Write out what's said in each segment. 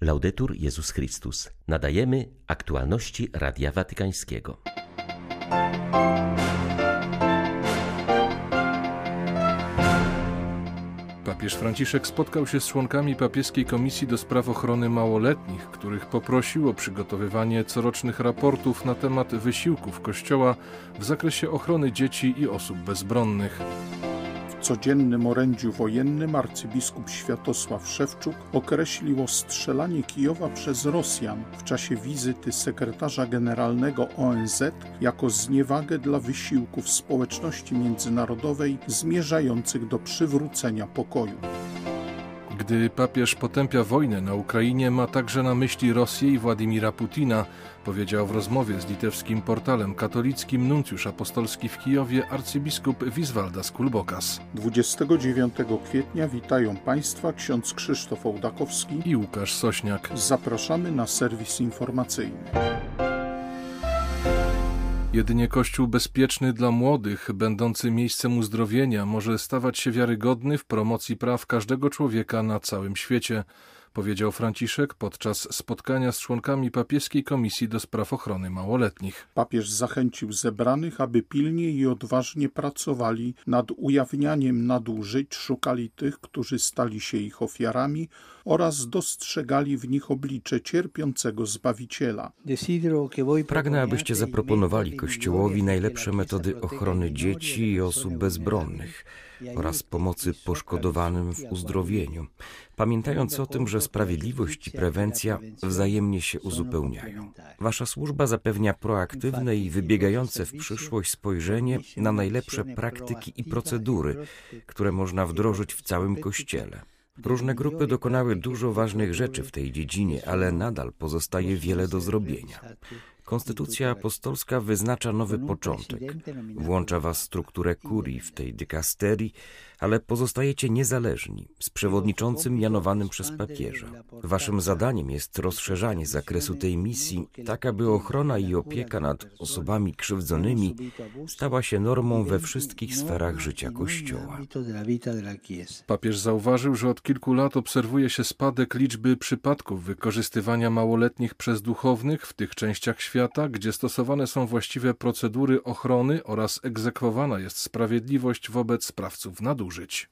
Laudetur Jezus Chrystus. Nadajemy aktualności Radia Watykańskiego. Papież Franciszek spotkał się z członkami papieskiej Komisji do Spraw Ochrony Małoletnich, których poprosił o przygotowywanie corocznych raportów na temat wysiłków Kościoła w zakresie ochrony dzieci i osób bezbronnych codziennym orędziu wojennym arcybiskup Światosław Szewczuk określił ostrzelanie Kijowa przez Rosjan w czasie wizyty sekretarza generalnego ONZ jako zniewagę dla wysiłków społeczności międzynarodowej zmierzających do przywrócenia pokoju. Gdy papież potępia wojnę na Ukrainie, ma także na myśli Rosję i Władimira Putina, powiedział w rozmowie z litewskim portalem katolickim nuncjusz apostolski w Kijowie arcybiskup Wiswaldas Kulbokas. 29 kwietnia witają Państwa ksiądz Krzysztof Ołdakowski i Łukasz Sośniak. Zapraszamy na serwis informacyjny. Jedynie Kościół bezpieczny dla młodych, będący miejscem uzdrowienia, może stawać się wiarygodny w promocji praw każdego człowieka na całym świecie, powiedział Franciszek podczas spotkania z członkami papieskiej Komisji do Spraw Ochrony Małoletnich. Papież zachęcił zebranych, aby pilnie i odważnie pracowali nad ujawnianiem nadużyć, szukali tych, którzy stali się ich ofiarami oraz dostrzegali w nich oblicze cierpiącego Zbawiciela. Pragnę, abyście zaproponowali Kościołowi najlepsze metody ochrony dzieci i osób bezbronnych oraz pomocy poszkodowanym w uzdrowieniu, pamiętając o tym, że sprawiedliwość i prewencja wzajemnie się uzupełniają. Wasza służba zapewnia proaktywne i wybiegające w przyszłość spojrzenie na najlepsze praktyki i procedury, które można wdrożyć w całym Kościele. Różne grupy dokonały dużo ważnych rzeczy w tej dziedzinie, ale nadal pozostaje wiele do zrobienia. Konstytucja apostolska wyznacza nowy początek. Włącza was strukturę kurii w tej dykasterii, ale pozostajecie niezależni, z przewodniczącym mianowanym przez papieża. Waszym zadaniem jest rozszerzanie zakresu tej misji, tak aby ochrona i opieka nad osobami krzywdzonymi stała się normą we wszystkich sferach życia Kościoła. Papież zauważył, że od kilku lat obserwuje się spadek liczby przypadków wykorzystywania małoletnich przez duchownych w tych częściach świata, gdzie stosowane są właściwe procedury ochrony oraz egzekwowana jest sprawiedliwość wobec sprawców nadużyć.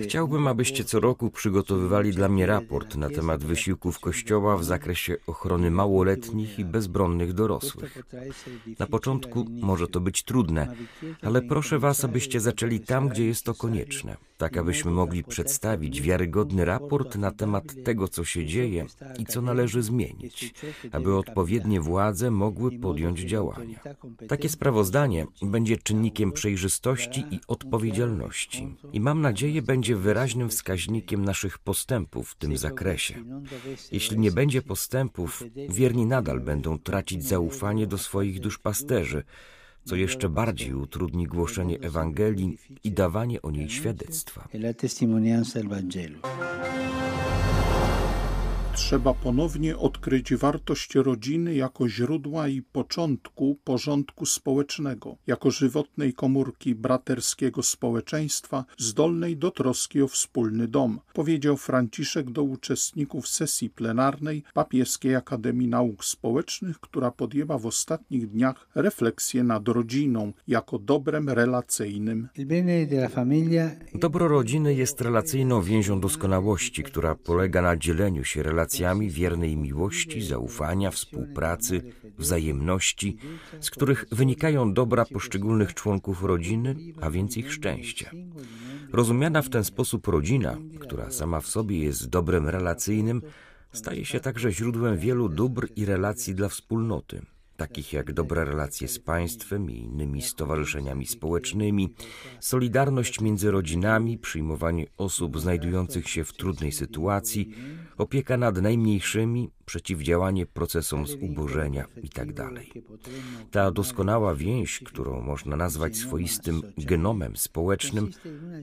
Chciałbym, abyście co roku przygotowywali dla mnie raport na temat wysiłków Kościoła w zakresie ochrony małoletnich i bezbronnych dorosłych. Na początku może to być trudne, ale proszę Was, abyście zaczęli tam, gdzie jest to konieczne, tak abyśmy mogli przedstawić wiarygodny raport na temat tego, co się dzieje i co należy zmienić, aby odpowiednie władze mogły podjąć działania. Takie sprawozdanie będzie czynnikiem przejrzystości i odpowiedzialności. I mam nadzieję, będzie wyraźnym wskaźnikiem naszych postępów w tym zakresie. Jeśli nie będzie postępów, wierni nadal będą tracić zaufanie do swoich duszpasterzy, co jeszcze bardziej utrudni głoszenie Ewangelii i dawanie o niej świadectwa. Trzeba ponownie odkryć wartość rodziny jako źródła i początku porządku społecznego, jako żywotnej komórki braterskiego społeczeństwa, zdolnej do troski o wspólny dom, powiedział Franciszek do uczestników sesji plenarnej Papieskiej Akademii Nauk Społecznych, która podjęła w ostatnich dniach refleksję nad rodziną jako dobrem relacyjnym. Dobro rodziny jest relacyjną więzią doskonałości, która polega na dzieleniu się relacjami relacjami wiernej miłości, zaufania, współpracy, wzajemności, z których wynikają dobra poszczególnych członków rodziny, a więc ich szczęścia. Rozumiana w ten sposób rodzina, która sama w sobie jest dobrem relacyjnym, staje się także źródłem wielu dóbr i relacji dla wspólnoty takich jak dobre relacje z państwem i innymi stowarzyszeniami społecznymi, solidarność między rodzinami, przyjmowanie osób znajdujących się w trudnej sytuacji, opieka nad najmniejszymi, przeciwdziałanie procesom zubożenia itd. Tak Ta doskonała więź, którą można nazwać swoistym genomem społecznym,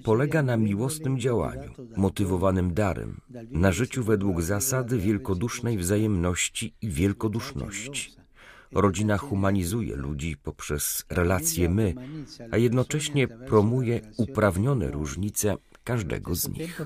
polega na miłosnym działaniu, motywowanym darem, na życiu według zasady wielkodusznej wzajemności i wielkoduszności. Rodzina humanizuje ludzi poprzez relacje my, a jednocześnie promuje uprawnione różnice każdego z nich.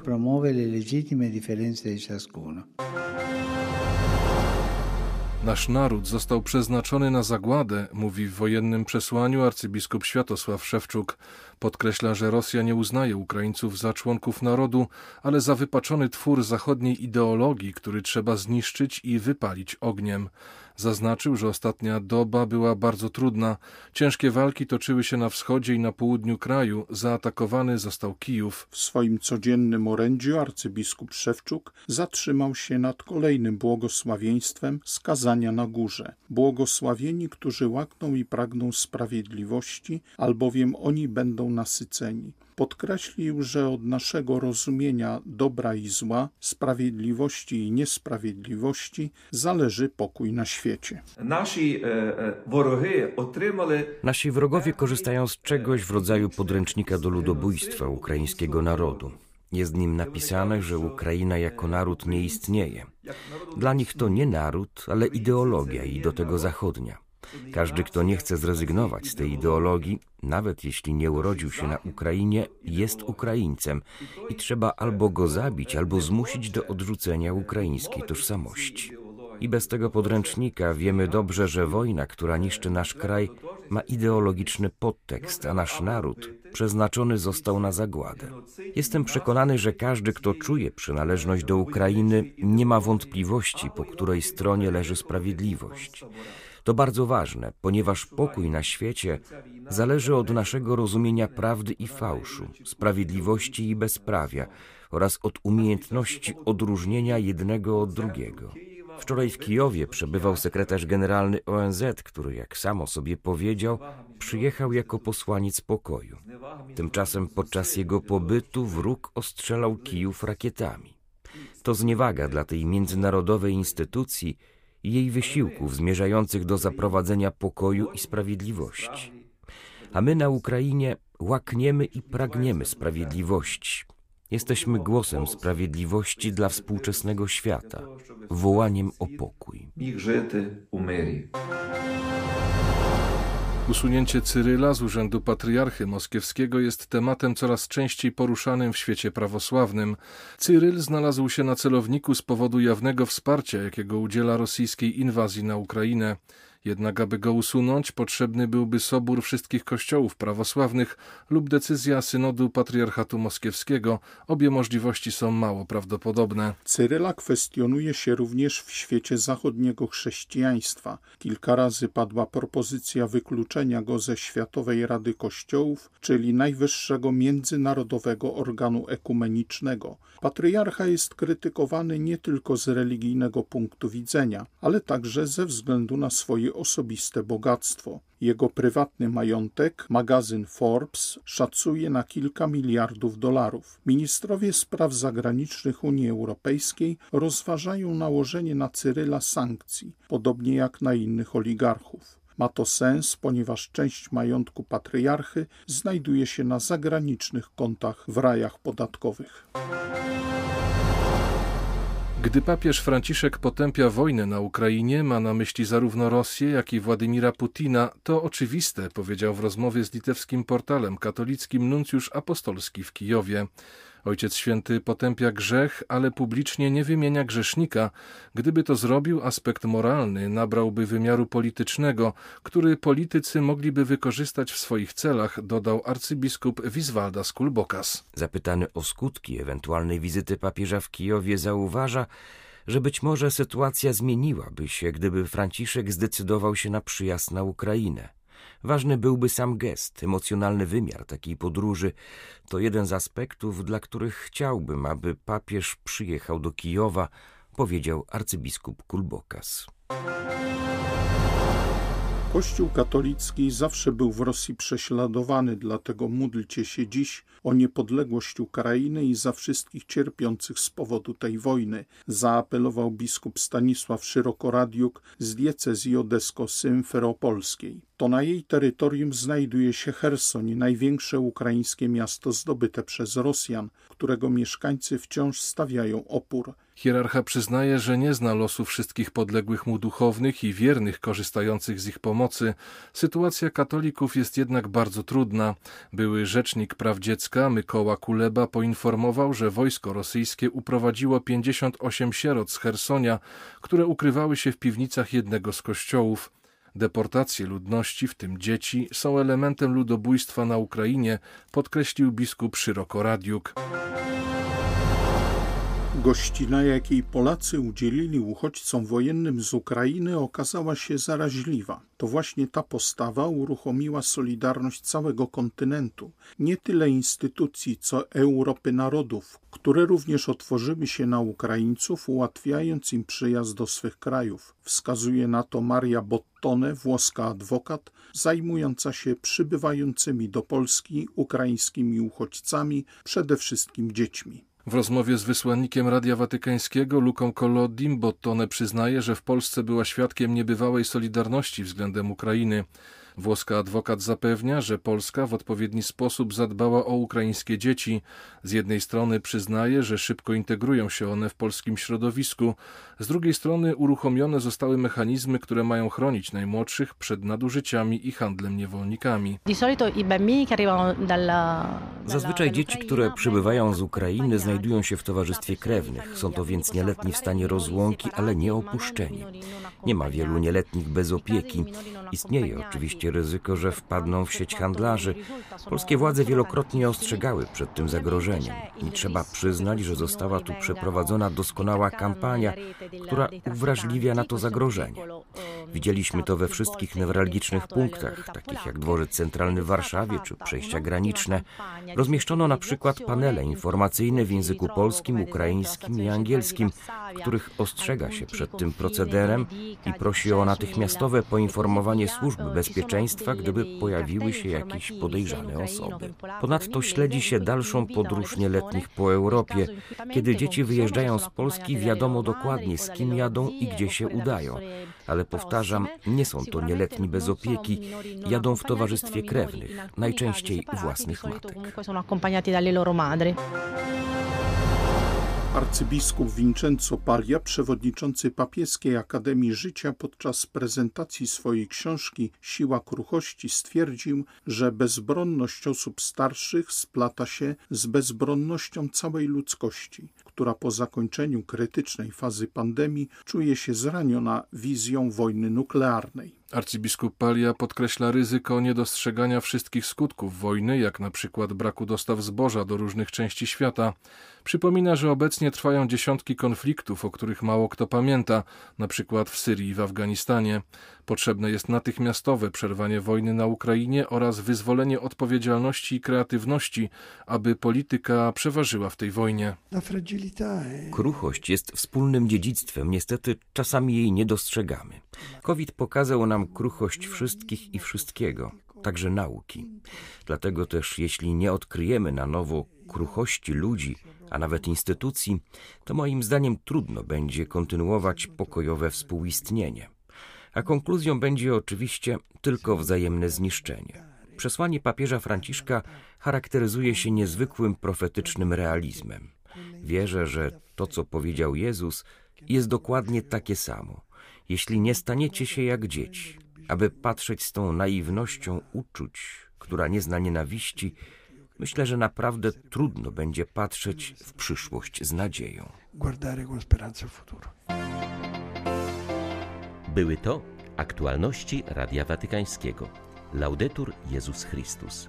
Nasz naród został przeznaczony na zagładę, mówi w wojennym przesłaniu arcybiskup Światosław Szewczuk. Podkreśla, że Rosja nie uznaje Ukraińców za członków narodu, ale za wypaczony twór zachodniej ideologii, który trzeba zniszczyć i wypalić ogniem. Zaznaczył, że ostatnia doba była bardzo trudna. Ciężkie walki toczyły się na wschodzie i na południu kraju. Zaatakowany został Kijów. W swoim codziennym orędziu arcybiskup Szewczuk zatrzymał się nad kolejnym błogosławieństwem skazania na górze. Błogosławieni, którzy łakną i pragną sprawiedliwości, albowiem oni będą nasyceni. Podkreślił, że od naszego rozumienia dobra i zła, sprawiedliwości i niesprawiedliwości zależy pokój na świecie. Nasi e, Nasi wrogowie korzystają z czegoś w rodzaju podręcznika do ludobójstwa ukraińskiego narodu. Jest w nim napisane, że Ukraina jako naród nie istnieje. Dla nich to nie naród, ale ideologia i do tego zachodnia. Każdy, kto nie chce zrezygnować z tej ideologii, nawet jeśli nie urodził się na Ukrainie, jest Ukraińcem i trzeba albo go zabić, albo zmusić do odrzucenia ukraińskiej tożsamości. I bez tego podręcznika wiemy dobrze, że wojna, która niszczy nasz kraj, ma ideologiczny podtekst, a nasz naród przeznaczony został na zagładę. Jestem przekonany, że każdy, kto czuje przynależność do Ukrainy, nie ma wątpliwości, po której stronie leży sprawiedliwość. To bardzo ważne, ponieważ pokój na świecie zależy od naszego rozumienia prawdy i fałszu, sprawiedliwości i bezprawia oraz od umiejętności odróżnienia jednego od drugiego. Wczoraj w Kijowie przebywał sekretarz generalny ONZ, który, jak samo sobie powiedział, przyjechał jako posłaniec pokoju. Tymczasem podczas jego pobytu wróg ostrzelał Kijów rakietami. To zniewaga dla tej międzynarodowej instytucji, i jej wysiłków zmierzających do zaprowadzenia pokoju i sprawiedliwości. A my na Ukrainie łakniemy i pragniemy sprawiedliwości. Jesteśmy głosem sprawiedliwości dla współczesnego świata, wołaniem o pokój. Usunięcie Cyryla z urzędu patriarchy moskiewskiego jest tematem coraz częściej poruszanym w świecie prawosławnym. Cyryl znalazł się na celowniku z powodu jawnego wsparcia, jakiego udziela rosyjskiej inwazji na Ukrainę. Jednak aby go usunąć, potrzebny byłby sobór wszystkich kościołów prawosławnych lub decyzja synodu patriarchatu moskiewskiego. Obie możliwości są mało prawdopodobne. Cyryla kwestionuje się również w świecie zachodniego chrześcijaństwa. Kilka razy padła propozycja wykluczenia go ze Światowej Rady Kościołów, czyli najwyższego międzynarodowego organu ekumenicznego. Patriarcha jest krytykowany nie tylko z religijnego punktu widzenia, ale także ze względu na swoje osobiste bogactwo. Jego prywatny majątek, magazyn Forbes, szacuje na kilka miliardów dolarów. Ministrowie spraw zagranicznych Unii Europejskiej rozważają nałożenie na Cyryla sankcji, podobnie jak na innych oligarchów. Ma to sens, ponieważ część majątku patriarchy znajduje się na zagranicznych kontach w rajach podatkowych. Gdy papież Franciszek potępia wojnę na Ukrainie, ma na myśli zarówno Rosję, jak i Władimira Putina, to oczywiste, powiedział w rozmowie z litewskim portalem katolickim nuncjusz apostolski w Kijowie. Ojciec Święty potępia grzech, ale publicznie nie wymienia grzesznika. Gdyby to zrobił, aspekt moralny nabrałby wymiaru politycznego, który politycy mogliby wykorzystać w swoich celach, dodał arcybiskup Wiswalda Kulbokas. Zapytany o skutki ewentualnej wizyty papieża w Kijowie zauważa, że być może sytuacja zmieniłaby się, gdyby Franciszek zdecydował się na przyjazd na Ukrainę. Ważny byłby sam gest, emocjonalny wymiar takiej podróży. To jeden z aspektów, dla których chciałbym, aby papież przyjechał do Kijowa, powiedział arcybiskup Kulbokas. Kościół katolicki zawsze był w Rosji prześladowany, dlatego módlcie się dziś o niepodległość Ukrainy i za wszystkich cierpiących z powodu tej wojny, zaapelował biskup Stanisław Szyrokoradiuk z diecezji odesko-symferopolskiej. To na jej terytorium znajduje się Cherson, największe ukraińskie miasto zdobyte przez Rosjan, którego mieszkańcy wciąż stawiają opór. Hierarcha przyznaje, że nie zna losu wszystkich podległych mu duchownych i wiernych korzystających z ich pomocy. Sytuacja katolików jest jednak bardzo trudna. Były rzecznik praw dziecka Mykoła Kuleba poinformował, że wojsko rosyjskie uprowadziło 58 sierot z Hersonia, które ukrywały się w piwnicach jednego z kościołów. Deportacje ludności, w tym dzieci, są elementem ludobójstwa na Ukrainie, podkreślił biskup Szyroko Radiuk. Gościna, jakiej Polacy udzielili uchodźcom wojennym z Ukrainy, okazała się zaraźliwa. To właśnie ta postawa uruchomiła solidarność całego kontynentu, nie tyle instytucji, co Europy narodów, które również otworzyły się na Ukraińców, ułatwiając im przyjazd do swych krajów. Wskazuje na to Maria Bottone, włoska adwokat, zajmująca się przybywającymi do Polski ukraińskimi uchodźcami, przede wszystkim dziećmi. W rozmowie z wysłannikiem Radia Watykańskiego Luką Kolodim Bottone przyznaje, że w Polsce była świadkiem niebywałej solidarności względem Ukrainy. Włoska adwokat zapewnia, że Polska w odpowiedni sposób zadbała o ukraińskie dzieci. Z jednej strony przyznaje, że szybko integrują się one w polskim środowisku, z drugiej strony uruchomione zostały mechanizmy, które mają chronić najmłodszych przed nadużyciami i handlem niewolnikami. Zazwyczaj dzieci, które przybywają z Ukrainy, znajdują się w towarzystwie krewnych. Są to więc nieletni w stanie rozłąki, ale nie opuszczeni. Nie ma wielu nieletnich bez opieki. Istnieje oczywiście ryzyko, że wpadną w sieć handlarzy. Polskie władze wielokrotnie ostrzegały przed tym zagrożeniem i trzeba przyznać, że została tu przeprowadzona doskonała kampania, która uwrażliwia na to zagrożenie. Widzieliśmy to we wszystkich newralgicznych punktach, takich jak dworzec centralny w Warszawie czy przejścia graniczne. Rozmieszczono na przykład panele informacyjne w języku polskim, ukraińskim i angielskim, których ostrzega się przed tym procederem i prosi o natychmiastowe poinformowanie służb bezpieczeństwa, gdyby pojawiły się jakieś podejrzane osoby. Ponadto śledzi się dalszą podróż nieletnich po Europie. Kiedy dzieci wyjeżdżają z Polski, wiadomo dokładnie z kim jadą i gdzie się udają. Ale powtarzam, nie są to nieletni bez opieki, jadą w towarzystwie krewnych, najczęściej własnych matek. Arcybiskup Vincenzo Paglia, przewodniczący Papieskiej Akademii Życia, podczas prezentacji swojej książki Siła Kruchości stwierdził, że bezbronność osób starszych splata się z bezbronnością całej ludzkości, która po zakończeniu krytycznej fazy pandemii czuje się zraniona wizją wojny nuklearnej. Arcybiskup Palia podkreśla ryzyko niedostrzegania wszystkich skutków wojny, jak na przykład braku dostaw zboża do różnych części świata. Przypomina, że obecnie trwają dziesiątki konfliktów, o których mało kto pamięta, na przykład w Syrii i w Afganistanie. Potrzebne jest natychmiastowe przerwanie wojny na Ukrainie oraz wyzwolenie odpowiedzialności i kreatywności, aby polityka przeważyła w tej wojnie. Kruchość jest wspólnym dziedzictwem, niestety czasami jej nie dostrzegamy. COVID pokazał nam kruchość wszystkich i wszystkiego, także nauki. Dlatego też, jeśli nie odkryjemy na nowo kruchości ludzi, a nawet instytucji, to moim zdaniem trudno będzie kontynuować pokojowe współistnienie. A konkluzją będzie oczywiście tylko wzajemne zniszczenie. Przesłanie papieża Franciszka charakteryzuje się niezwykłym profetycznym realizmem. Wierzę, że to, co powiedział Jezus, jest dokładnie takie samo. Jeśli nie staniecie się jak dzieci, aby patrzeć z tą naiwnością uczuć, która nie zna nienawiści, myślę, że naprawdę trudno będzie patrzeć w przyszłość z nadzieją. Były to aktualności Radia Watykańskiego. Laudetur Jezus Chrystus.